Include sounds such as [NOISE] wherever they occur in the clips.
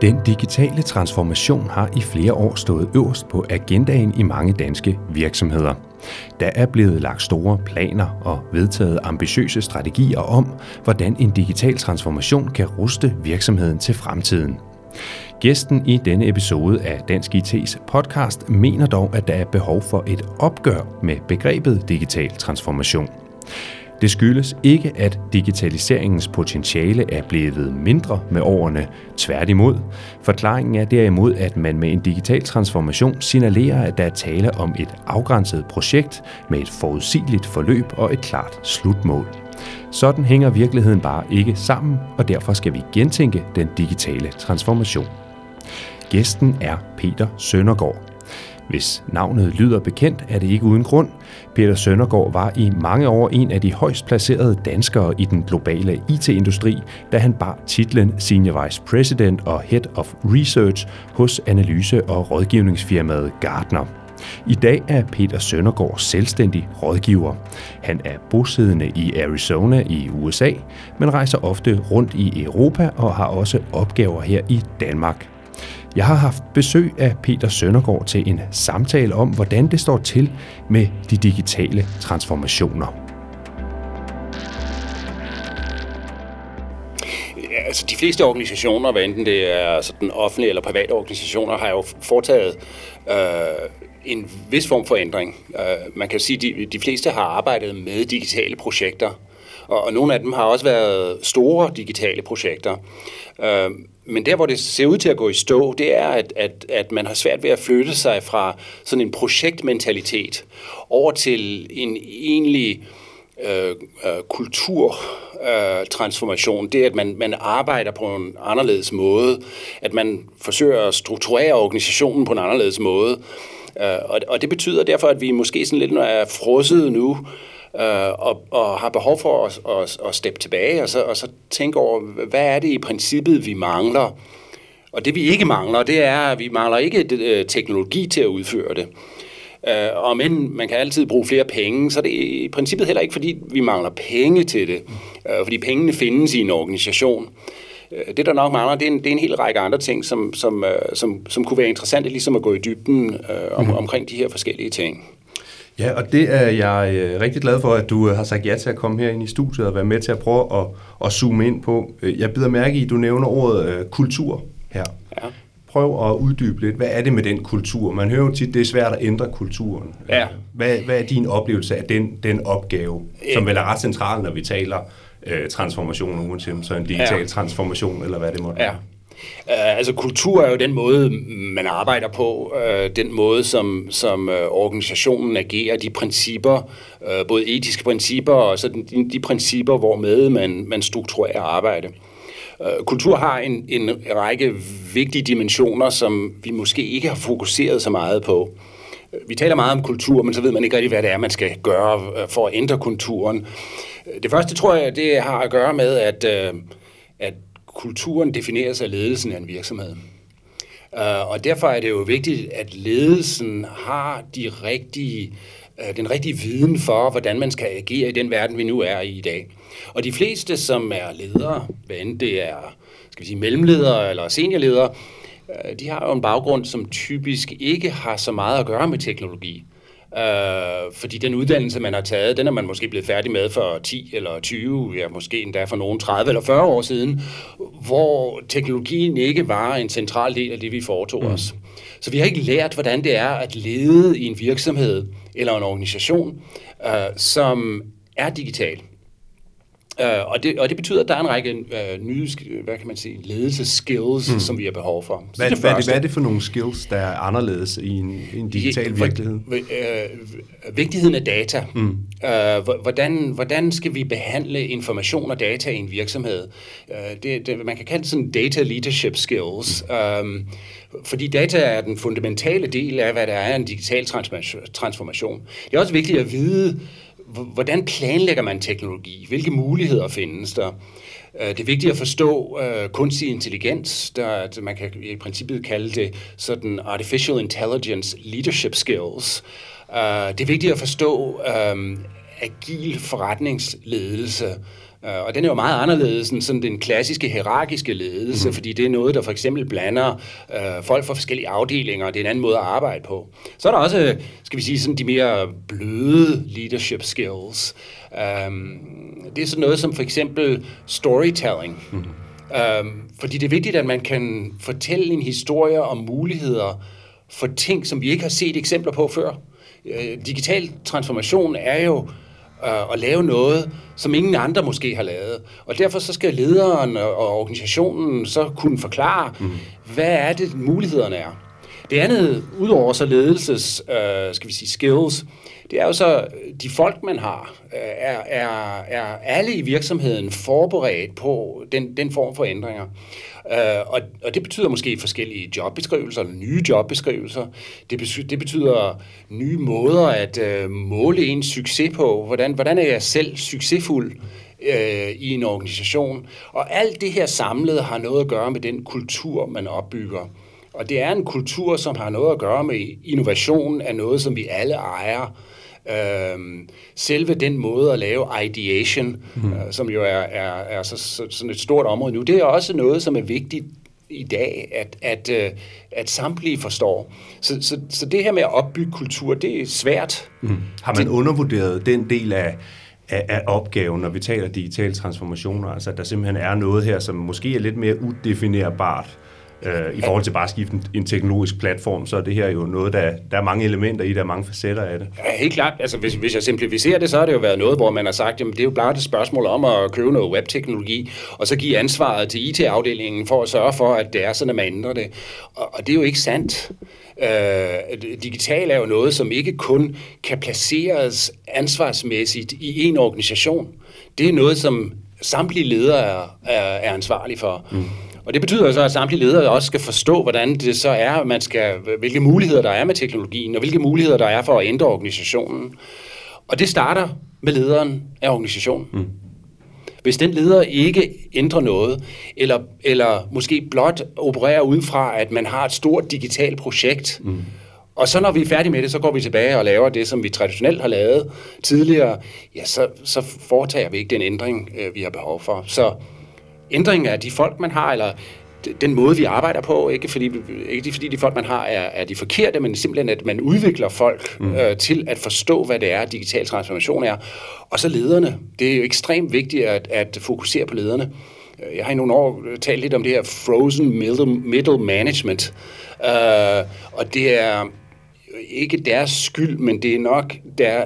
Den digitale transformation har i flere år stået øverst på agendaen i mange danske virksomheder. Der er blevet lagt store planer og vedtaget ambitiøse strategier om, hvordan en digital transformation kan ruste virksomheden til fremtiden. Gæsten i denne episode af Dansk IT's podcast mener dog, at der er behov for et opgør med begrebet digital transformation. Det skyldes ikke, at digitaliseringens potentiale er blevet mindre med årene. Tværtimod. Forklaringen er derimod, at man med en digital transformation signalerer, at der er tale om et afgrænset projekt med et forudsigeligt forløb og et klart slutmål. Sådan hænger virkeligheden bare ikke sammen, og derfor skal vi gentænke den digitale transformation. Gæsten er Peter Søndergaard. Hvis navnet lyder bekendt, er det ikke uden grund. Peter Søndergaard var i mange år en af de højst placerede danskere i den globale IT-industri, da han bar titlen Senior Vice President og Head of Research hos analyse- og rådgivningsfirmaet Gartner. I dag er Peter Søndergaard selvstændig rådgiver. Han er bosiddende i Arizona i USA, men rejser ofte rundt i Europa og har også opgaver her i Danmark. Jeg har haft besøg af Peter Søndergaard til en samtale om, hvordan det står til med de digitale transformationer. Ja, altså de fleste organisationer, hvad enten det er sådan offentlige eller private organisationer, har jo foretaget øh, en vis form for ændring. Øh, man kan sige, at de, de fleste har arbejdet med digitale projekter, og, og nogle af dem har også været store digitale projekter. Øh, men der, hvor det ser ud til at gå i stå, det er, at, at, at man har svært ved at flytte sig fra sådan en projektmentalitet over til en egentlig øh, øh, kulturtransformation. Det er, at man, man arbejder på en anderledes måde, at man forsøger at strukturere organisationen på en anderledes måde. Øh, og, og det betyder derfor, at vi måske sådan lidt er frosset nu, øh, og, og har behov for at, at, at steppe tilbage og så, og så tænke over, hvad er det i princippet, vi mangler? Og det vi ikke mangler, det er, at vi mangler ikke øh, teknologi til at udføre det. Uh, og men man kan altid bruge flere penge, så det er i princippet heller ikke, fordi vi mangler penge til det. Uh, fordi pengene findes i en organisation. Uh, det, der nok mangler, det er en, det er en hel række andre ting, som, som, uh, som, som kunne være interessante ligesom at gå i dybden uh, om, mm. omkring de her forskellige ting. Ja, og det er jeg øh, rigtig glad for, at du øh, har sagt ja til at komme her ind i studiet og være med til at prøve at, at zoome ind på. Øh, jeg bider mærke i, at du nævner ordet kultur her. Ja. Prøv at uddybe lidt. Hvad er det med den kultur? Man hører jo tit, det er svært at ændre kulturen. Ja. Hvad, hvad er din oplevelse af den, den opgave, som vel er ret central, når vi taler øh, transformation, uanset så en digital ja. transformation, eller hvad det måtte være? Ja. Uh, altså kultur er jo den måde, man arbejder på, uh, den måde, som, som uh, organisationen agerer, de principper, uh, både etiske principper og så de, de principper, hvormed man, man strukturerer arbejde. Uh, kultur har en, en række vigtige dimensioner, som vi måske ikke har fokuseret så meget på. Vi taler meget om kultur, men så ved man ikke rigtig, hvad det er, man skal gøre for at ændre kulturen. Det første, tror jeg, det har at gøre med, at, at kulturen defineres af ledelsen af en virksomhed. Øh, og derfor er det jo vigtigt, at ledelsen har de rigtige, øh, den rigtige viden for, hvordan man skal agere i den verden, vi nu er i i dag. Og de fleste, som er ledere, hvad end det er skal vi sige, mellemledere eller seniorledere, øh, de har jo en baggrund, som typisk ikke har så meget at gøre med teknologi. Øh, fordi den uddannelse, man har taget, den er man måske blevet færdig med for 10 eller 20, ja måske endda for nogen 30 eller 40 år siden, hvor teknologien ikke var en central del af det, vi foretog mm. os. Så vi har ikke lært, hvordan det er at lede i en virksomhed eller en organisation, øh, som er digital. Uh, og, det, og det betyder, at der er en række uh, nye hvad kan man sige, ledelseskills, mm. som vi har behov for. Så hvad, det hvad, er det, hvad er det for nogle skills, der er anderledes i en, en digital ja, virkelighed? Uh, vigtigheden af data. Mm. Uh, hvordan, hvordan skal vi behandle information og data i en virksomhed? Uh, det, det, man kan kalde det sådan data leadership skills. Mm. Um, fordi data er den fundamentale del af, hvad der er en digital transformation. Det er også vigtigt at vide, hvordan planlægger man teknologi? Hvilke muligheder findes der? Øh, det er vigtigt at forstå uh, kunstig intelligens, der altså, man kan i princippet kalde det sådan artificial intelligence leadership skills. Uh, det er vigtigt at forstå um, agil forretningsledelse. Uh, og den er jo meget anderledes end sådan den klassiske hierarkiske ledelse, mm. fordi det er noget, der for eksempel blander uh, folk fra forskellige afdelinger, og det er en anden måde at arbejde på. Så er der også, skal vi sige, sådan de mere bløde leadership skills. Um, det er sådan noget som for eksempel storytelling. Mm. Um, fordi det er vigtigt, at man kan fortælle en historie om muligheder for ting, som vi ikke har set eksempler på før. Uh, digital transformation er jo uh, at lave noget, som ingen andre måske har lavet. Og derfor så skal lederen og organisationen så kunne forklare, mm. hvad er det, mulighederne er. Det andet, udover så ledelses, uh, skal vi sige, skills, det er jo så, de folk, man har, øh, er, er, er alle i virksomheden forberedt på den, den form for ændringer. Uh, og, og det betyder måske forskellige jobbeskrivelser, eller nye jobbeskrivelser. Det betyder, det betyder nye måder at uh, måle en succes på. Hvordan, hvordan er jeg selv succesfuld uh, i en organisation? Og alt det her samlet har noget at gøre med den kultur, man opbygger. Og det er en kultur, som har noget at gøre med innovation af noget, som vi alle ejer. Øhm, selve den måde at lave ideation, mm. øh, som jo er, er, er så, så, sådan et stort område nu, det er også noget, som er vigtigt i dag, at, at, øh, at samtlige forstår. Så, så, så det her med at opbygge kultur, det er svært. Mm. Har man det, undervurderet den del af, af, af opgaven, når vi taler digitale transformationer? Altså, at der simpelthen er noget her, som måske er lidt mere udefinerbart, Øh, I forhold til bare at skifte en, en teknologisk platform, så er det her jo noget, der, der er mange elementer i, der er mange facetter af det. Ja, helt klart. Altså, hvis, hvis jeg simplificerer det, så har det jo været noget, hvor man har sagt, jamen det er jo bare et spørgsmål om at købe noget webteknologi, og så give ansvaret til IT-afdelingen for at sørge for, at det er sådan, at man ændrer det. Og, og det er jo ikke sandt. Øh, digital er jo noget, som ikke kun kan placeres ansvarsmæssigt i en organisation. Det er noget, som samtlige ledere er, er, er ansvarlige for. Mm. Og det betyder så, at samtlige ledere også skal forstå, hvordan det så er, man skal, hvilke muligheder der er med teknologien, og hvilke muligheder der er for at ændre organisationen. Og det starter med lederen af organisationen. Mm. Hvis den leder ikke ændrer noget, eller, eller måske blot opererer ud fra, at man har et stort digitalt projekt, mm. og så når vi er færdige med det, så går vi tilbage og laver det, som vi traditionelt har lavet tidligere, ja, så, så foretager vi ikke den ændring, øh, vi har behov for. Så ændring af de folk, man har, eller den måde, vi arbejder på, ikke fordi, ikke fordi de folk, man har, er, er de forkerte, men simpelthen, at man udvikler folk mm. øh, til at forstå, hvad det er, digital transformation er. Og så lederne. Det er jo ekstremt vigtigt at, at fokusere på lederne. Jeg har i nogle år talt lidt om det her frozen middle, middle management, øh, og det er ikke deres skyld, men det er nok der,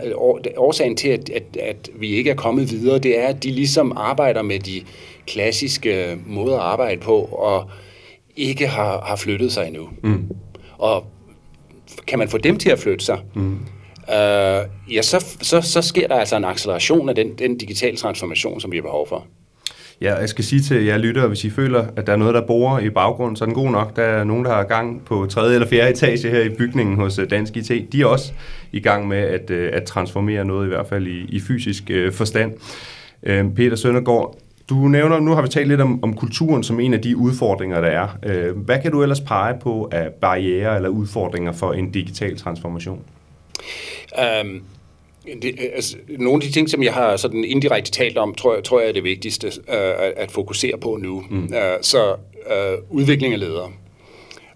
årsagen til, at, at, at vi ikke er kommet videre, det er, at de ligesom arbejder med de klassiske måder at arbejde på, og ikke har, har flyttet sig endnu. Mm. Og kan man få dem til at flytte sig, mm. øh, ja, så, så, så sker der altså en acceleration af den, den digitale transformation, som vi har behov for. Ja, jeg skal sige til jer lyttere, hvis I føler, at der er noget, der borer i baggrunden, så er den god nok. Der er nogen, der har gang på tredje eller fjerde etage her i bygningen hos øh, Dansk IT. De er også i gang med at, øh, at transformere noget, i hvert fald i, i fysisk øh, forstand. Peter Søndergaard, du nævner, nu har vi talt lidt om, om kulturen som en af de udfordringer, der er. Øh, hvad kan du ellers pege på af barriere eller udfordringer for en digital transformation? Um det, altså, nogle af de ting, som jeg har sådan indirekte talt om, tror jeg, tror jeg er det vigtigste uh, at, at fokusere på nu. Mm. Uh, så uh, udvikling af ledere.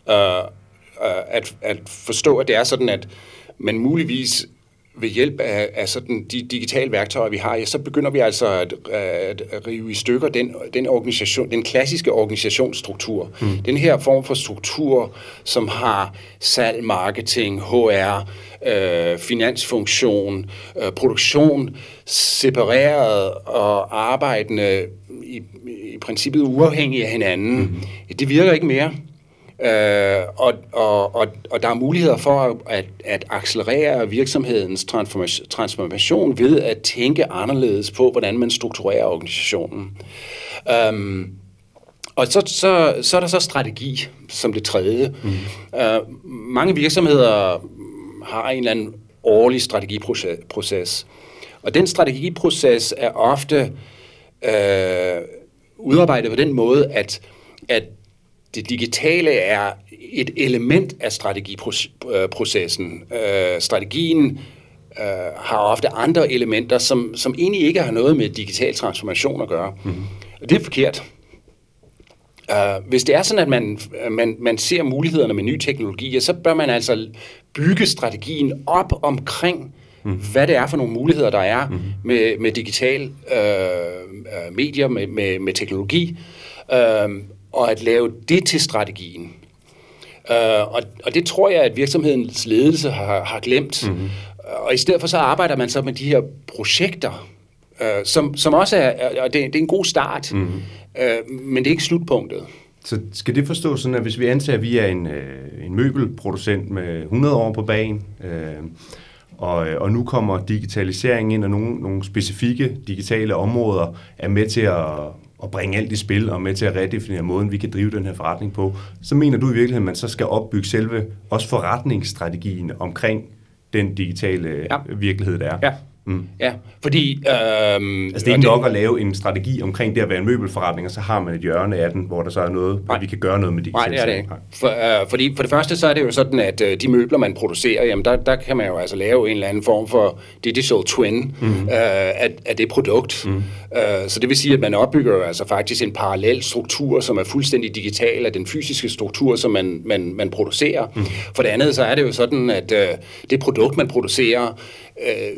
Uh, uh, at, at forstå, at det er sådan, at man muligvis ved hjælp af, af sådan de digitale værktøjer, vi har, ja, så begynder vi altså at, at, rive i stykker den, den, organisation, den klassiske organisationsstruktur. Mm. Den her form for struktur, som har salg, marketing, HR, øh, finansfunktion, øh, produktion, separeret og arbejdende i, i princippet uafhængige af hinanden. Mm. Det virker ikke mere. Øh, og, og, og, og der er muligheder for at, at accelerere virksomhedens transformation ved at tænke anderledes på, hvordan man strukturerer organisationen. Um, og så, så, så er der så strategi som det tredje. Mm. Uh, mange virksomheder har en eller anden årlig strategiproces. Og den strategiproces er ofte øh, udarbejdet på den måde, at, at det digitale er et element af strategiprocessen. Øh, strategien øh, har ofte andre elementer, som, som egentlig ikke har noget med digital transformation at gøre. Mm. Og det er forkert. Uh, hvis det er sådan, at man, man, man ser mulighederne med nye teknologier, så bør man altså bygge strategien op omkring, mm. hvad det er for nogle muligheder, der er mm. med, med digital uh, medier, med, med, med teknologi, uh, og at lave det til strategien. Uh, og, og det tror jeg, at virksomhedens ledelse har, har glemt. Mm. Og i stedet for så arbejder man så med de her projekter, uh, som, som også er, og det, det er en god start, mm. uh, men det er ikke slutpunktet. Så skal det forstås sådan, at hvis vi antager, at vi er en, øh, en møbelproducent med 100 år på banen, øh, og, og nu kommer digitalisering ind, og nogle, nogle specifikke digitale områder er med til at, at bringe alt i spil, og med til at redefinere måden, vi kan drive den her forretning på, så mener du i virkeligheden, at man så skal opbygge selve også forretningsstrategien omkring den digitale ja. virkelighed, der er? Ja, Mm. Ja, fordi... Øhm, altså det er ikke nok at lave en strategi omkring det at være en møbelforretning, og så har man et hjørne af den, hvor der så er noget, hvor vi kan gøre noget med digitalisering. Nej, det er det ikke. For, øh, fordi for det første, så er det jo sådan, at øh, de møbler, man producerer, jamen der, der kan man jo altså lave en eller anden form for digital twin mm. øh, af, af det produkt. Mm. Øh, så det vil sige, at man opbygger jo altså faktisk en parallel struktur, som er fuldstændig digital af den fysiske struktur, som man, man, man producerer. Mm. For det andet, så er det jo sådan, at øh, det produkt, man producerer, øh,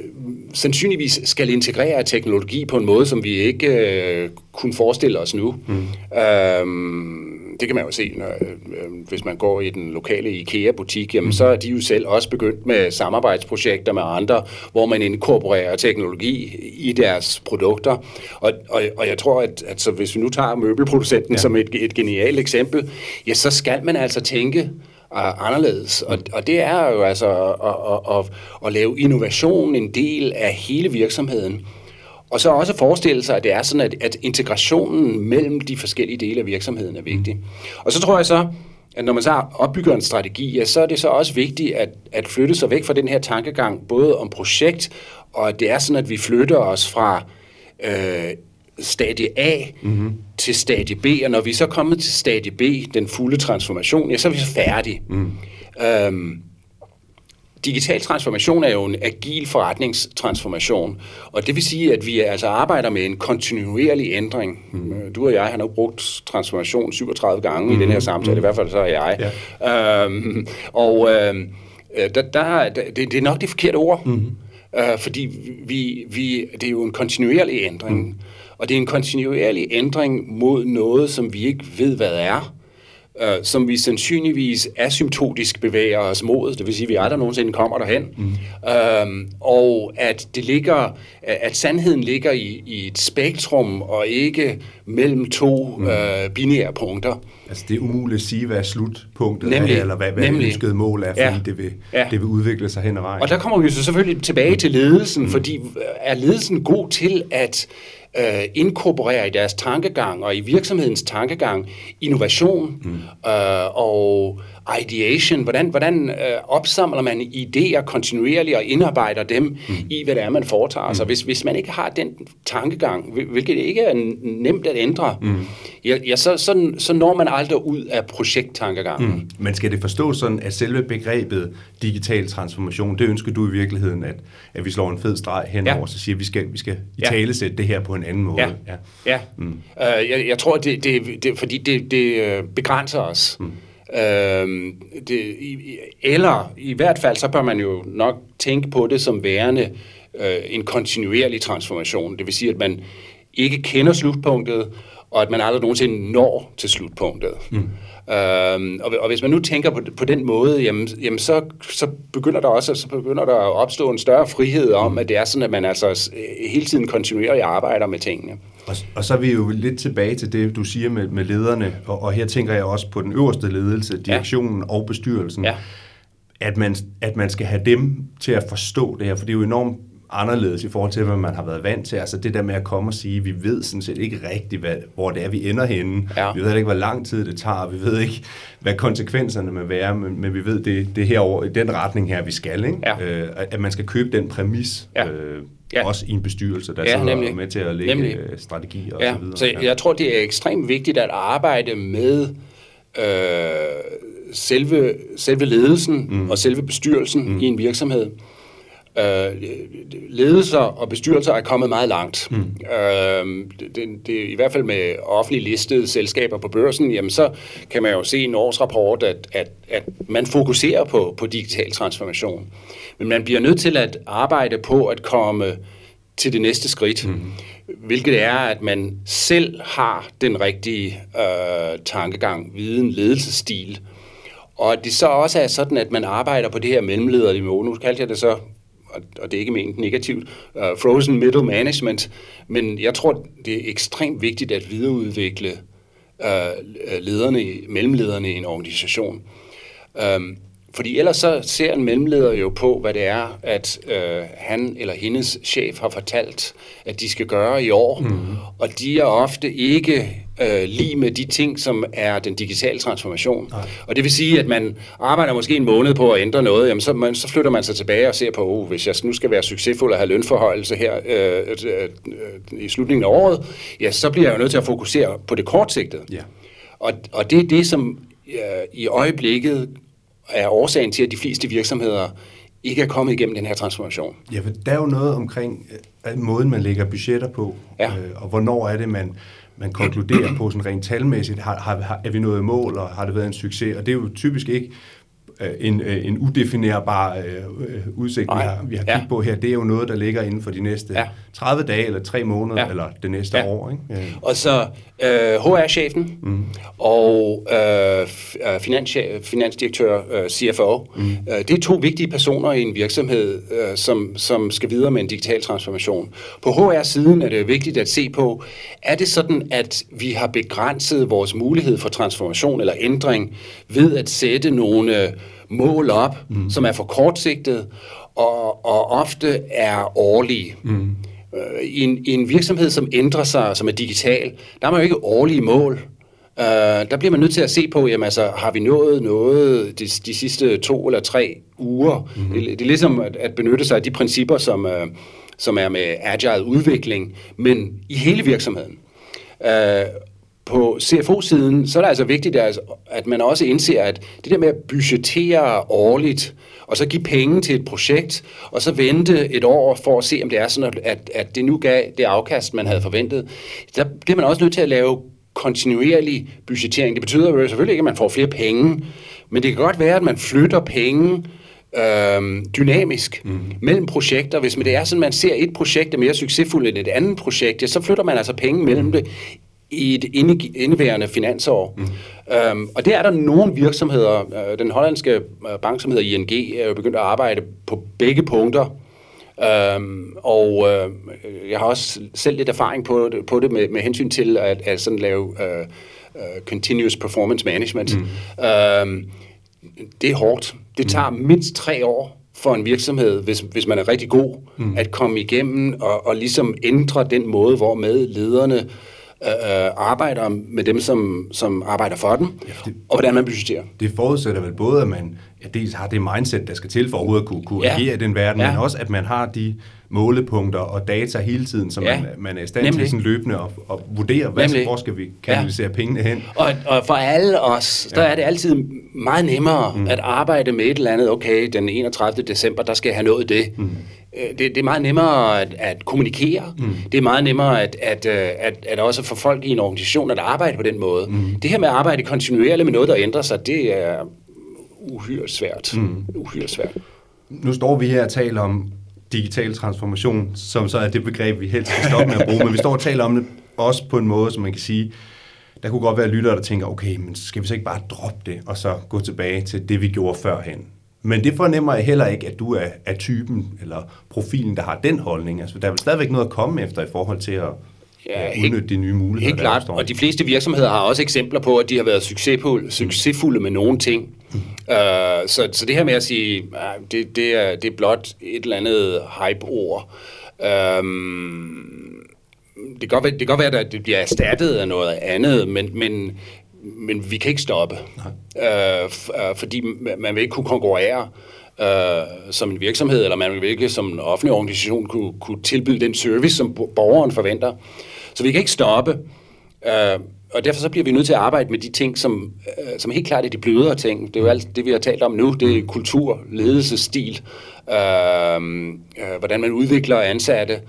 sandsynligvis skal integrere teknologi på en måde, som vi ikke øh, kunne forestille os nu. Mm. Øhm, det kan man jo se, når, øh, hvis man går i den lokale IKEA-butik, jamen mm. så er de jo selv også begyndt med samarbejdsprojekter med andre, hvor man inkorporerer teknologi i deres produkter. Og, og, og jeg tror, at, at så hvis vi nu tager møbelproducenten ja. som et, et genialt eksempel, ja, så skal man altså tænke anderledes. Og, og det er jo altså at, at, at, at lave innovation en del af hele virksomheden. Og så også forestille sig, at det er sådan, at, at integrationen mellem de forskellige dele af virksomheden er vigtig. Og så tror jeg så, at når man så opbygger en strategi, ja, så er det så også vigtigt at, at flytte sig væk fra den her tankegang, både om projekt, og at det er sådan, at vi flytter os fra øh, stadie A mm-hmm. til stadie B, og når vi så er kommet til stadie B, den fulde transformation, ja, så er vi så færdige. Mm. Øhm, digital transformation er jo en agil forretningstransformation, og det vil sige, at vi altså arbejder med en kontinuerlig ændring. Mm. Du og jeg har nok brugt transformation 37 gange mm. i den her samtale, mm. i hvert fald så er jeg. Ja. Øhm, og øhm, der, der, det, det er nok det forkerte ord, mm. øh, fordi vi, vi, det er jo en kontinuerlig ændring. Mm. Og det er en kontinuerlig ændring mod noget, som vi ikke ved, hvad er, øh, som vi sandsynligvis asymptotisk bevæger os mod, det vil sige, at vi aldrig nogensinde kommer derhen, mm. øhm, og at det ligger, at sandheden ligger i, i et spektrum, og ikke mellem to mm. øh, binære punkter. Altså det er umuligt at sige, hvad slutpunktet nemlig, er, eller hvad, hvad nemlig. det ønskede mål er, fordi ja, det, vil, ja. det vil udvikle sig hen ad vejen. Og der kommer vi så selvfølgelig tilbage til ledelsen, mm. fordi er ledelsen god til at øh, inkorporere i deres tankegang og i virksomhedens tankegang innovation mm. øh, og ideation. Hvordan, hvordan øh, opsamler man idéer kontinuerligt og indarbejder dem mm. i, hvad det er, man foretager mm. sig. Hvis, hvis man ikke har den tankegang, hvilket ikke er nemt at ændre, mm. ja, ja, så, så, så når man aldrig ud af projekttankegangen. Mm. Men skal det forstås sådan, at selve begrebet digital transformation, det ønsker du i virkeligheden, at, at vi slår en fed streg henover, ja. så siger vi skal, vi skal i tale sætte det her på en anden måde. Ja, ja. ja. Mm. Uh, jeg, jeg tror, det, det, det, fordi det, det øh, begrænser os. Mm. Øh, det, eller i hvert fald, så bør man jo nok tænke på det som værende øh, en kontinuerlig transformation. Det vil sige, at man ikke kender slutpunktet, og at man aldrig nogensinde når til slutpunktet. Mm. Øhm, og, og hvis man nu tænker på, på den måde, jamen, jamen så, så begynder der også så begynder der at opstå en større frihed om, at det er sådan, at man altså hele tiden kontinuerligt arbejder med tingene. Og, og så er vi jo lidt tilbage til det, du siger med, med lederne, og, og her tænker jeg også på den øverste ledelse, direktionen ja. og bestyrelsen, ja. at, man, at man skal have dem til at forstå det her, for det er jo enormt anderledes i forhold til, hvad man har været vant til. Altså det der med at komme og sige, vi ved sådan set ikke rigtigt, hvad, hvor det er, vi ender henne. Ja. Vi ved ikke, hvor lang tid det tager. Vi ved ikke, hvad konsekvenserne vil være, men, men vi ved, det, det er herover, i den retning her, vi skal. Ikke? Ja. Øh, at man skal købe den præmis, ja. Øh, ja. også i en bestyrelse, der ja, sidder nemlig. med til at lægge nemlig. Øh, strategier og ja. så videre. Så jeg, jeg tror, det er ekstremt vigtigt at arbejde med øh, selve, selve ledelsen mm. og selve bestyrelsen mm. i en virksomhed. Øh, ledelser og bestyrelser er kommet meget langt. Mm. Øh, det, det, I hvert fald med offentligt listede selskaber på børsen, jamen så kan man jo se i en årsrapport, at, at, at man fokuserer på, på digital transformation. Men man bliver nødt til at arbejde på at komme til det næste skridt, mm. hvilket er, at man selv har den rigtige øh, tankegang, viden, ledelsesstil, og at det så også er sådan, at man arbejder på det her mellemlederniveau. Nu kaldte jeg det så og det er ikke ment negativt, uh, frozen middle management, men jeg tror, det er ekstremt vigtigt at videreudvikle uh, lederne, mellemlederne i en organisation. Um, fordi ellers så ser en mellemleder jo på, hvad det er, at øh, han eller hendes chef har fortalt, at de skal gøre i år. Mm. Og de er ofte ikke øh, lige med de ting, som er den digitale transformation. Nej. Og det vil sige, at man arbejder måske en måned på at ændre noget, jamen så, man, så flytter man sig tilbage og ser på, oh, hvis jeg nu skal være succesfuld og have lønforhøjelse her øh, øh, øh, i slutningen af året, ja, så bliver jeg jo nødt til at fokusere på det kortsigtede. Ja. Og, og det er det, som øh, i øjeblikket er årsagen til, at de fleste virksomheder ikke er kommet igennem den her transformation. Ja, for der er jo noget omkring øh, måden, man lægger budgetter på, ja. øh, og hvornår er det, man, man konkluderer på sådan rent talmæssigt, har, har, er vi nået mål, og har det været en succes? Og det er jo typisk ikke en, øh, en udefinerbar øh, udsigt, Ej, vi har, vi har ja. kigget på her, det er jo noget, der ligger inden for de næste ja. 30 dage, eller 3 måneder, ja. eller det næste ja. år. Ikke? Ja. Og så øh, HR-chefen mm. og øh, finans, finansdirektør, øh, CFO, mm. øh, det er to vigtige personer i en virksomhed, øh, som, som skal videre med en digital transformation. På HR-siden er det vigtigt at se på, er det sådan, at vi har begrænset vores mulighed for transformation eller ændring ved at sætte nogle mål op, mm. som er for kortsigtet og, og ofte er årlige. Mm. Øh, I, en, I en virksomhed, som ændrer sig, som er digital, der er man jo ikke årlige mål. Uh, der bliver man nødt til at se på, jamen altså, har vi nået noget de, de sidste to eller tre uger? Mm-hmm. Det, det er ligesom at, at benytte sig af de principper, som, uh, som er med agile udvikling, men i hele virksomheden. Uh, på CFO-siden, så er det altså vigtigt, at man også indser, at det der med at budgettere årligt, og så give penge til et projekt, og så vente et år for at se, om det er sådan, at, at det nu gav det afkast, man havde forventet, der bliver man også nødt til at lave kontinuerlig budgettering. Det betyder jo selvfølgelig ikke, at man får flere penge, men det kan godt være, at man flytter penge øh, dynamisk mm. mellem projekter. Hvis det er sådan, at man ser et projekt er mere succesfuldt end et andet projekt, ja, så flytter man altså penge mellem det i et indeværende finansår. Mm. Øhm, og det er der nogle virksomheder, øh, den hollandske øh, bank, som hedder ING, er jo begyndt at arbejde på begge punkter. Øhm, og øh, jeg har også selv lidt erfaring på det, på det med, med hensyn til at, at sådan lave øh, uh, continuous performance management. Mm. Øhm, det er hårdt. Det tager mm. mindst tre år for en virksomhed, hvis, hvis man er rigtig god, mm. at komme igennem og, og ligesom ændre den måde, hvor med lederne øh, arbejder med dem, som, som arbejder for dem, ja, det, og hvordan man budgeterer. Det forudsætter vel både, at man ja, dels har det mindset, der skal til for overhovedet at kunne, kunne ja. agere i den verden, ja. men også, at man har de målepunkter og data hele tiden, så ja. man, man er i stand Nemlig. til sådan løbende at, at vurdere, hvad, Nemlig. hvor skal vi kanalisere ja. pengene hen. Og, og for alle os, der ja. er det altid meget nemmere mm. at arbejde med et eller andet, okay, den 31. december, der skal jeg have nået det. Mm. Øh, det, det er meget nemmere at, at kommunikere. Mm. Det er meget nemmere at, at, øh, at, at også få folk i en organisation at arbejde på den måde. Mm. Det her med at arbejde kontinuerligt med noget, der ændrer sig, det er uhyre svært. Mm. Uhyre svært. Nu står vi her og taler om digital transformation, som så er det begreb, vi helst skal stoppe med at bruge, men vi står og taler om det også på en måde, som man kan sige, der kunne godt være lyttere, der tænker, okay, men skal vi så ikke bare droppe det, og så gå tilbage til det, vi gjorde førhen? Men det fornemmer jeg heller ikke, at du er, er typen eller profilen, der har den holdning. Altså, der er vel stadigvæk noget at komme efter i forhold til at ja, udnytte de nye muligheder. Helt klart, og de fleste virksomheder har også eksempler på, at de har været succesfulde, succesfulde med nogle ting. Mm. Uh, så, så det her med at sige, uh, det, det, er, det er blot et eller andet hype-ord. Um, det kan godt være, det kan godt være at det bliver erstattet af noget andet, men, men men vi kan ikke stoppe, øh, øh, fordi man vil ikke kunne konkurrere øh, som en virksomhed, eller man vil ikke som en offentlig organisation kunne, kunne tilbyde den service, som borgeren forventer. Så vi kan ikke stoppe. Øh, og derfor så bliver vi nødt til at arbejde med de ting, som, øh, som helt klart er de blødere ting. Det er jo alt det, vi har talt om nu. Det er kultur, ledelsesstil, øh, øh, hvordan man udvikler ansatte,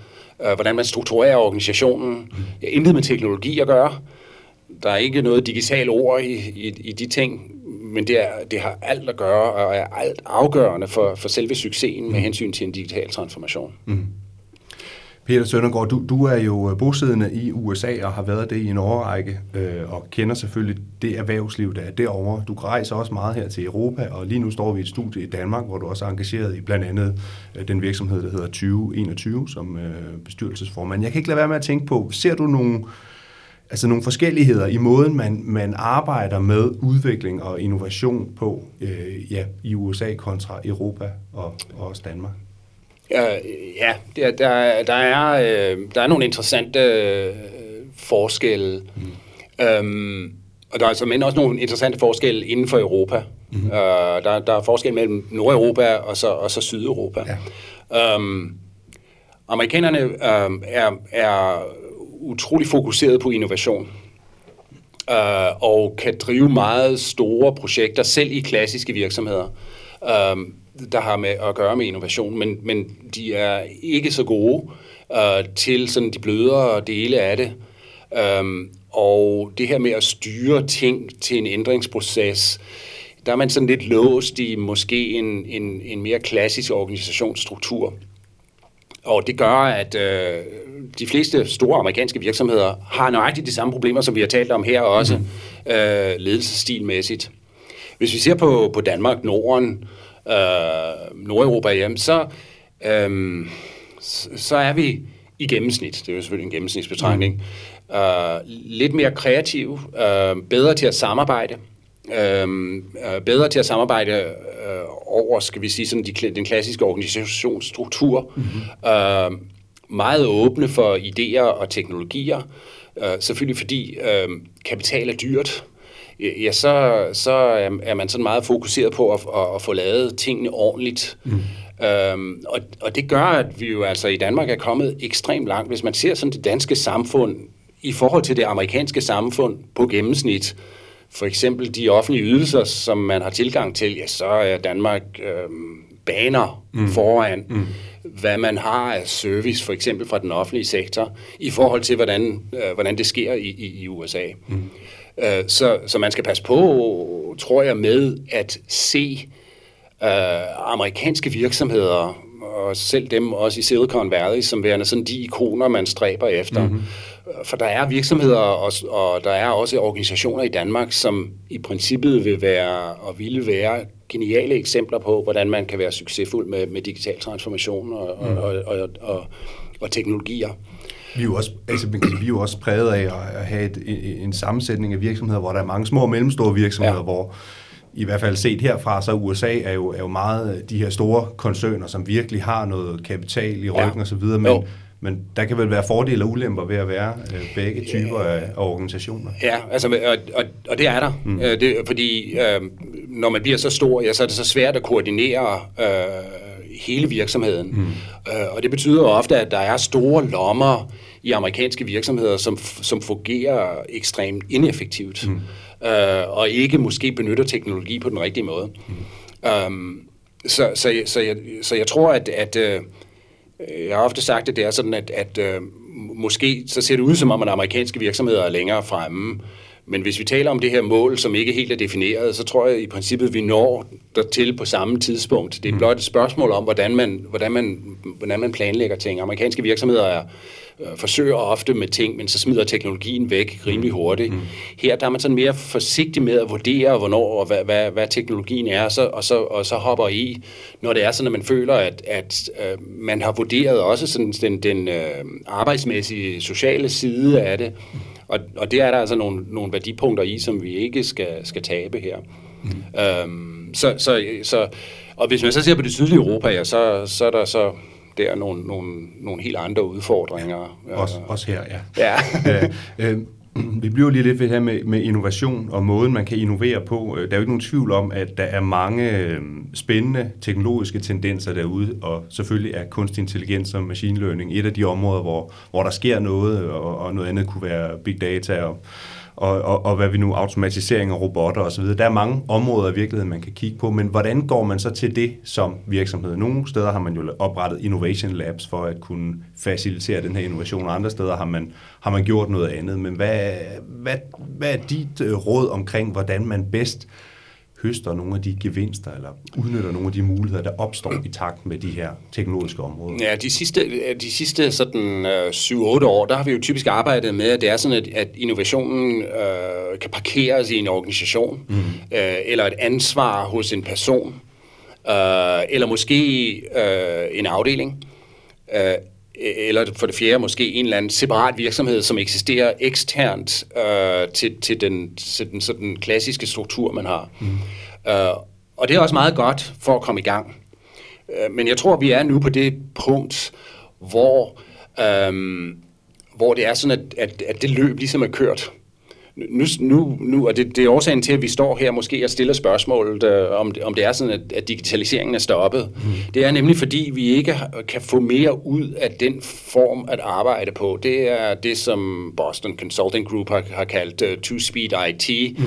øh, hvordan man strukturerer organisationen. Det har intet med teknologi at gøre. Der er ikke noget digitalt ord i, i, i de ting, men det, er, det har alt at gøre og er alt afgørende for, for selve succesen med hensyn til en digital transformation. Mm. Peter Søndergaard, du, du er jo bosiddende i USA og har været det i en årrække, øh, og kender selvfølgelig det erhvervsliv, der er derovre. Du rejser også meget her til Europa, og lige nu står vi i et studie i Danmark, hvor du også er engageret i blandt andet øh, den virksomhed, der hedder 2021 som øh, bestyrelsesformand. Jeg kan ikke lade være med at tænke på, ser du nogle, altså nogle forskelligheder i måden, man, man arbejder med udvikling og innovation på øh, ja, i USA kontra Europa og, og også Danmark? Ja, ja der, der, der, er, øh, der er nogle interessante øh, forskelle. Mm. Øhm, og der er altså men også nogle interessante forskelle inden for Europa. Mm. Øh, der, der er forskel mellem Nordeuropa og så, og så Sydeuropa. Ja. Øhm, amerikanerne øhm, er, er utrolig fokuseret på innovation. Øh, og kan drive meget store projekter, selv i klassiske virksomheder. øh, der har med at gøre med innovation, men, men de er ikke så gode øh, til sådan de blødere dele af det. Øh, og det her med at styre ting til en ændringsproces, der er man sådan lidt låst i måske en, en, en mere klassisk organisationsstruktur. Og det gør, at øh, de fleste store amerikanske virksomheder har nøjagtigt de samme problemer, som vi har talt om her også, mm-hmm. øh, ledelsesstilmæssigt. Hvis vi ser på, på Danmark, Norden, øh, Nordeuropa, jamen, så, øh, så er vi i gennemsnit, det er jo selvfølgelig en gennemsnitsbetragtning, mm. øh, lidt mere kreative, øh, bedre til at samarbejde, øh, øh, bedre til at samarbejde øh, over, skal vi sige, sådan de, den klassiske organisationsstruktur, mm-hmm. øh, meget åbne for idéer og teknologier, øh, selvfølgelig fordi øh, kapital er dyrt, ja, så, så er man sådan meget fokuseret på at, at, at få lavet tingene ordentligt. Mm. Øhm, og, og det gør, at vi jo altså i Danmark er kommet ekstremt langt. Hvis man ser sådan det danske samfund i forhold til det amerikanske samfund på gennemsnit, for eksempel de offentlige ydelser, som man har tilgang til, ja, så er Danmark øhm, baner mm. foran, mm. hvad man har af service, for eksempel fra den offentlige sektor, i forhold til, hvordan, øh, hvordan det sker i, i, i USA. Mm. Øh, så, så man skal passe på, tror jeg, med at se øh, amerikanske virksomheder, og selv dem også i Silicon Valley, som værende sådan de ikoner, man stræber efter. Mm-hmm. For der er virksomheder, og, og der er også organisationer i Danmark, som i princippet vil være og ville være geniale eksempler på, hvordan man kan være succesfuld med, med digital transformation og, mm. og, og, og, og, og teknologier. Vi er jo også, altså, vi er jo også præget af at have et, en sammensætning af virksomheder, hvor der er mange små og mellemstore virksomheder, ja. hvor i hvert fald set herfra, så USA er jo, er jo meget de her store koncerner, som virkelig har noget kapital i ryggen ja. osv., men, jo. Men der kan vel være fordele og ulemper ved at være øh, begge typer af, organisationer. Ja, altså, og, og, og det er der, mm. øh, det, fordi øh, når man bliver så stor, ja, så er det så svært at koordinere øh, hele virksomheden. Mm. Øh, og det betyder ofte, at der er store lommer i amerikanske virksomheder, som, som fungerer ekstremt ineffektivt, mm. øh, og ikke måske benytter teknologi på den rigtige måde. Mm. Um, så, så, så, jeg, så jeg tror, at, at øh, Øh, jeg har ofte sagt, at det er sådan, at, at øh, måske så ser det ud som om, at amerikanske virksomheder er længere fremme, men hvis vi taler om det her mål, som ikke helt er defineret, så tror jeg i princippet, vi når dertil på samme tidspunkt. Det er mm. blot et spørgsmål om, hvordan man, hvordan man, hvordan man planlægger ting. Amerikanske virksomheder er, øh, forsøger ofte med ting, men så smider teknologien væk rimelig hurtigt. Mm. Her der er man sådan mere forsigtig med at vurdere, hvornår og hvad, hvad, hvad teknologien er, så, og, så, og så hopper i, når det er sådan, at man føler, at, at øh, man har vurderet også sådan den, den øh, arbejdsmæssige, sociale side af det. Og, og det er der altså nogle, nogle værdipunkter i, som vi ikke skal, skal tabe her. Mm. Øhm, så, så, så, og hvis man så ser på det sydlige Europa, ja, så, så er der så der nogle, nogle, nogle helt andre udfordringer. Også, også her, ja. ja. [LAUGHS] øh, øh, [CLEARS THROAT] vi bliver lige lidt ved her med, med innovation og måden, man kan innovere på. Øh, der er jo ikke nogen tvivl om, at der er mange øh, spændende teknologiske tendenser derude, og selvfølgelig er kunstig intelligens og machine learning et af de områder, hvor, hvor der sker noget, og, og noget andet kunne være big data og, og, og, og hvad vi nu, automatisering og robotter osv. Der er mange områder i virkeligheden, man kan kigge på, men hvordan går man så til det som virksomhed? Nogle steder har man jo oprettet innovation labs for at kunne facilitere den her innovation, og andre steder har man, har man gjort noget andet. Men hvad, hvad, hvad er dit øh, råd omkring, hvordan man bedst høster nogle af de gevinster, eller udnytter nogle af de muligheder, der opstår i takt med de her teknologiske områder? Ja, de sidste, de sidste sådan, øh, 7-8 år, der har vi jo typisk arbejdet med, at det er sådan, at, at innovationen øh, kan parkeres i en organisation, mm. øh, eller et ansvar hos en person, øh, eller måske øh, en afdeling. Øh, eller for det fjerde måske en eller anden separat virksomhed, som eksisterer eksternt øh, til, til, den, til den sådan klassiske struktur, man har. Mm. Øh, og det er også meget godt for at komme i gang. Øh, men jeg tror, vi er nu på det punkt, hvor, øh, hvor det er sådan, at, at, at det løb ligesom er kørt nu, nu, nu og det, det er årsagen til, at vi står her måske og stiller spørgsmålet, øh, om, om det er sådan, at, at digitaliseringen er stoppet. Mm. Det er nemlig, fordi vi ikke kan få mere ud af den form at arbejde på. Det er det, som Boston Consulting Group har, har kaldt uh, two-speed IT, mm.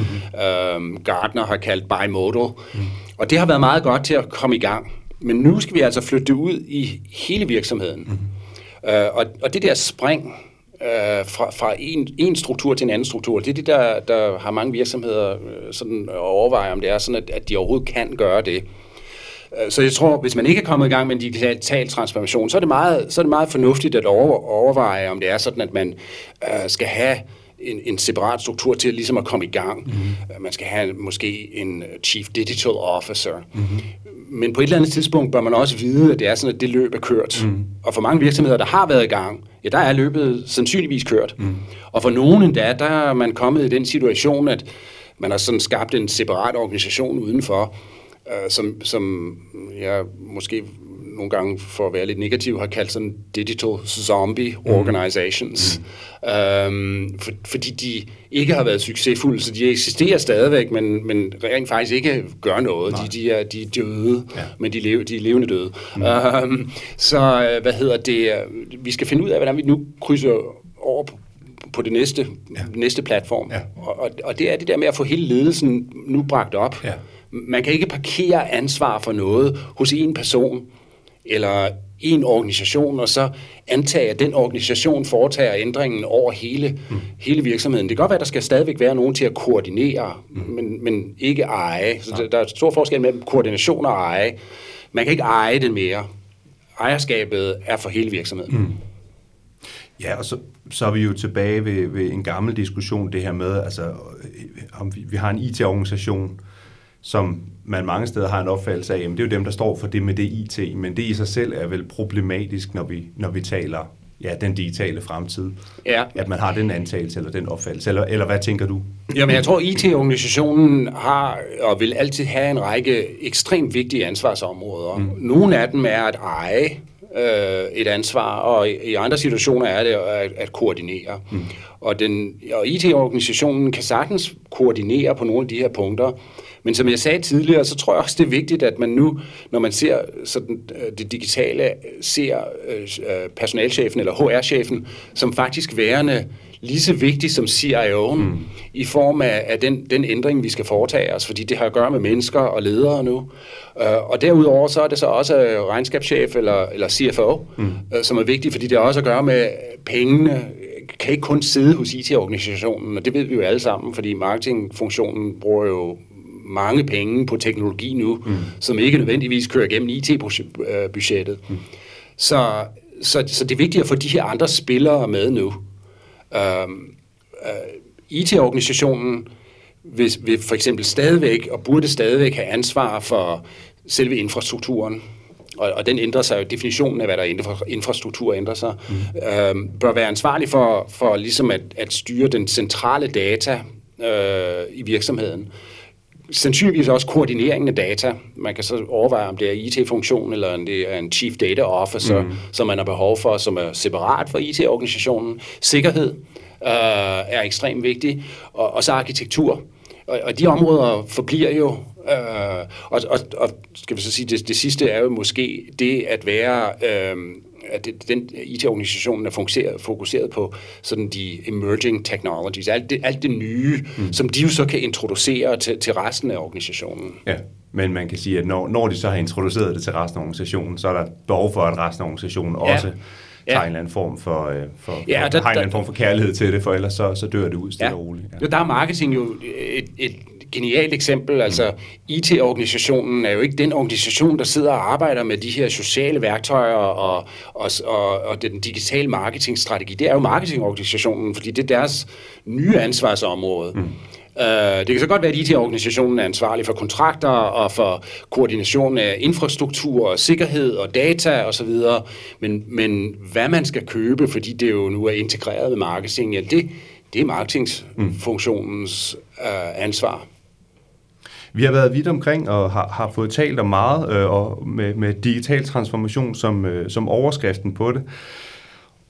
um, Gartner har kaldt bimodal, mm. og det har været meget godt til at komme i gang. Men nu skal vi altså flytte det ud i hele virksomheden. Mm. Uh, og, og det der spring, øh, fra, fra en, en struktur til en anden struktur. Det er det, der, der har mange virksomheder øh, sådan overvejer, om det er sådan, at, at de overhovedet kan gøre det. Øh, så jeg tror, hvis man ikke er kommet i gang med en digital transformation, så er det meget, så er det meget fornuftigt at over, overveje, om det er sådan, at man øh, skal have en, en separat struktur til ligesom at komme i gang. Mm-hmm. Man skal have måske en chief digital officer. Mm-hmm. Men på et eller andet tidspunkt bør man også vide, at det er sådan, at det løb er kørt. Mm. Og for mange virksomheder, der har været i gang, ja, der er løbet sandsynligvis kørt. Mm. Og for nogen endda, der er man kommet i den situation, at man har sådan skabt en separat organisation udenfor, øh, som, som ja, måske nogle gange, for at være lidt negativ, har kaldt sådan digital zombie mm. organizations. Mm. Øhm, for, fordi de ikke har været succesfulde, så de eksisterer stadigvæk, men, men rent faktisk ikke gør noget. De, de, er, de er døde, ja. men de, lever, de er levende døde. Mm. Øhm, så hvad hedder det? Vi skal finde ud af, hvordan vi nu krydser over på på det næste, ja. næste platform. Ja. Og, og det er det der med at få hele ledelsen nu bragt op. Ja. Man kan ikke parkere ansvar for noget hos en person eller en organisation, og så antage, at den organisation foretager ændringen over hele, mm. hele virksomheden. Det kan godt være, at der skal stadigvæk være nogen til at koordinere, mm. men, men ikke eje. Så ja. der er stor forskel mellem koordination og eje. Man kan ikke eje det mere. Ejerskabet er for hele virksomheden. Mm. Ja, og så, så er vi jo tilbage ved, ved en gammel diskussion, det her med, altså, om vi, vi har en IT-organisation, som man mange steder har en opfattelse af, jamen det er jo dem, der står for det med det IT, men det i sig selv er vel problematisk, når vi, når vi taler ja, den digitale fremtid. Ja. At man har den antagelse eller den opfattelse, eller, eller hvad tænker du? Jamen jeg tror, IT-organisationen har og vil altid have en række ekstremt vigtige ansvarsområder. Mm. Nogle af dem er at eje øh, et ansvar, og i, i andre situationer er det at, at koordinere. Mm. Og, den, og IT-organisationen kan sagtens koordinere på nogle af de her punkter, men som jeg sagde tidligere, så tror jeg også, det er vigtigt, at man nu, når man ser sådan, øh, det digitale, ser øh, personalchefen eller HR-chefen som faktisk værende lige så vigtig som CIO'en mm. i form af, af den, den ændring, vi skal foretage os, fordi det har at gøre med mennesker og ledere nu. Uh, og derudover så er det så også regnskabschef eller, eller CFO, mm. uh, som er vigtig, fordi det har også at gøre med pengene, kan ikke kun sidde hos IT-organisationen, og det ved vi jo alle sammen, fordi marketingfunktionen bruger jo mange penge på teknologi nu, mm. som ikke nødvendigvis kører gennem IT-budgettet. Mm. Så, så, så det er vigtigt at få de her andre spillere med nu. Uh, uh, IT-organisationen vil, vil for eksempel stadigvæk, og burde stadigvæk have ansvar for selve infrastrukturen. Og, og den ændrer sig jo, definitionen af, hvad der er infra, infrastruktur ændrer sig, mm. uh, bør være ansvarlig for, for ligesom at, at styre den centrale data uh, i virksomheden sandsynligvis også koordineringen af data. Man kan så overveje, om det er IT-funktion, eller om det er en Chief Data Officer, mm. som man har behov for, som er separat for IT-organisationen. Sikkerhed øh, er ekstremt vigtig, og, og så arkitektur. Og, og de områder forbliver jo, øh, og, og, og skal vi så sige, det, det sidste er jo måske det at være... Øh, at den IT-organisationen er fokuseret, fokuseret på sådan de emerging technologies, alt det, alt det nye, mm. som de jo så kan introducere til, til resten af organisationen. Ja, men man kan sige, at når, når de så har introduceret det til resten af organisationen, så er der behov for, at resten af organisationen ja. også ja. tager en eller anden form for, øh, for, ja, for der, har en eller anden form for kærlighed til det, for ellers så, så dør det ud stille ja. og roligt. Ja. Der er marketing jo et, et genialt eksempel. Altså, IT-organisationen er jo ikke den organisation, der sidder og arbejder med de her sociale værktøjer og, og, og, og den digitale marketingstrategi. Det er jo marketingorganisationen, fordi det er deres nye ansvarsområde. Mm. Uh, det kan så godt være, at IT-organisationen er ansvarlig for kontrakter og for koordination af infrastruktur og sikkerhed og data osv., men, men hvad man skal købe, fordi det jo nu er integreret med marketing, ja, det, det er marketingsfunktionens uh, ansvar. Vi har været vidt omkring og har, har fået talt om meget øh, og med, med digital transformation som, øh, som overskriften på det.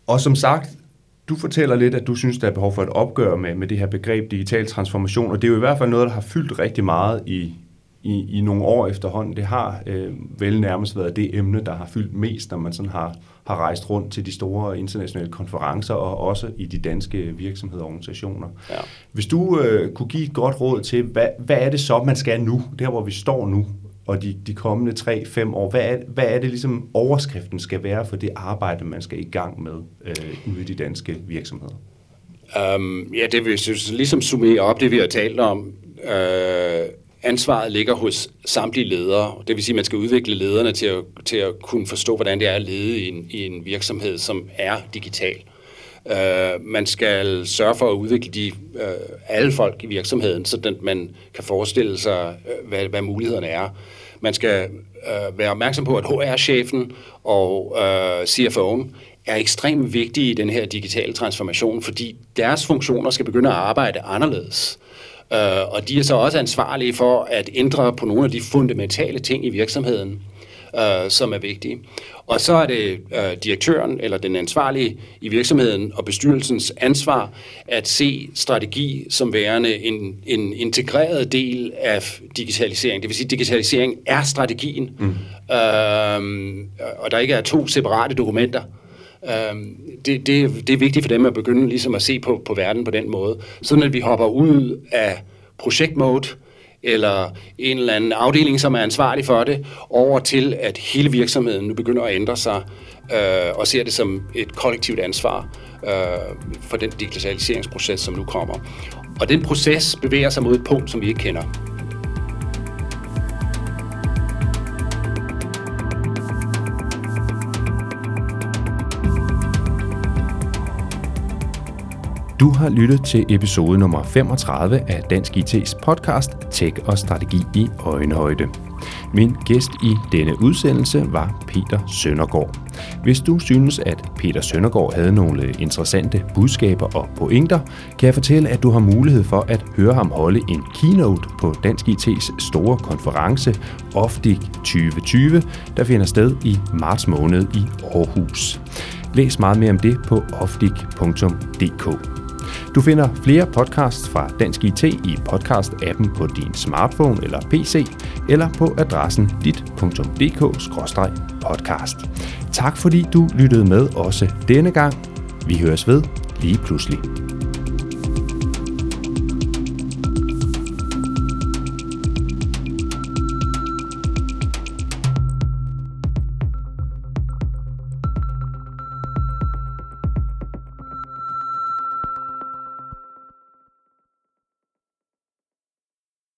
Og som sagt, du fortæller lidt, at du synes, der er behov for et opgør med, med det her begreb digital transformation, og det er jo i hvert fald noget, der har fyldt rigtig meget i, i, i nogle år efterhånden. Det har øh, vel nærmest været det emne, der har fyldt mest, når man sådan har, har rejst rundt til de store internationale konferencer, og også i de danske virksomheder og organisationer. Ja. Hvis du øh, kunne give et godt råd til, hvad, hvad er det så, man skal nu, der hvor vi står nu, og de, de kommende 3-5 år, hvad er, hvad er det ligesom overskriften skal være for det arbejde, man skal i gang med øh, ude i de danske virksomheder? Um, ja, det vil jeg ligesom summere op, det vi har talt om. Uh, ansvaret ligger hos samtlige ledere. Det vil sige, at man skal udvikle lederne til at, til at kunne forstå, hvordan det er at lede i en, i en virksomhed, som er digital. Uh, man skal sørge for at udvikle de, uh, alle folk i virksomheden, så man kan forestille sig, uh, hvad, hvad mulighederne er. Man skal uh, være opmærksom på, at HR-chefen og uh, CFO'en er ekstremt vigtige i den her digitale transformation, fordi deres funktioner skal begynde at arbejde anderledes. Øh, og de er så også ansvarlige for at ændre på nogle af de fundamentale ting i virksomheden, øh, som er vigtige. Og så er det øh, direktøren eller den ansvarlige i virksomheden og bestyrelsens ansvar at se strategi som værende en, en integreret del af digitalisering. Det vil sige, at digitalisering er strategien, mm. øh, og der ikke er to separate dokumenter. Øhm, det, det, det er vigtigt for dem at begynde ligesom at se på, på verden på den måde, sådan at vi hopper ud af projektmode eller en eller anden afdeling, som er ansvarlig for det, over til, at hele virksomheden nu begynder at ændre sig øh, og ser det som et kollektivt ansvar øh, for den digitaliseringsproces, som nu kommer. Og den proces bevæger sig mod et punkt, som vi ikke kender. Du har lyttet til episode nummer 35 af Dansk IT's podcast Tech og Strategi i Øjenhøjde. Min gæst i denne udsendelse var Peter Søndergaard. Hvis du synes, at Peter Søndergaard havde nogle interessante budskaber og pointer, kan jeg fortælle, at du har mulighed for at høre ham holde en keynote på Dansk IT's store konference Oftik 2020, der finder sted i marts måned i Aarhus. Læs meget mere om det på ofdik.dk. Du finder flere podcasts fra Dansk IT i podcast-appen på din smartphone eller PC, eller på adressen dit.dk-podcast. Tak fordi du lyttede med også denne gang. Vi høres ved lige pludselig.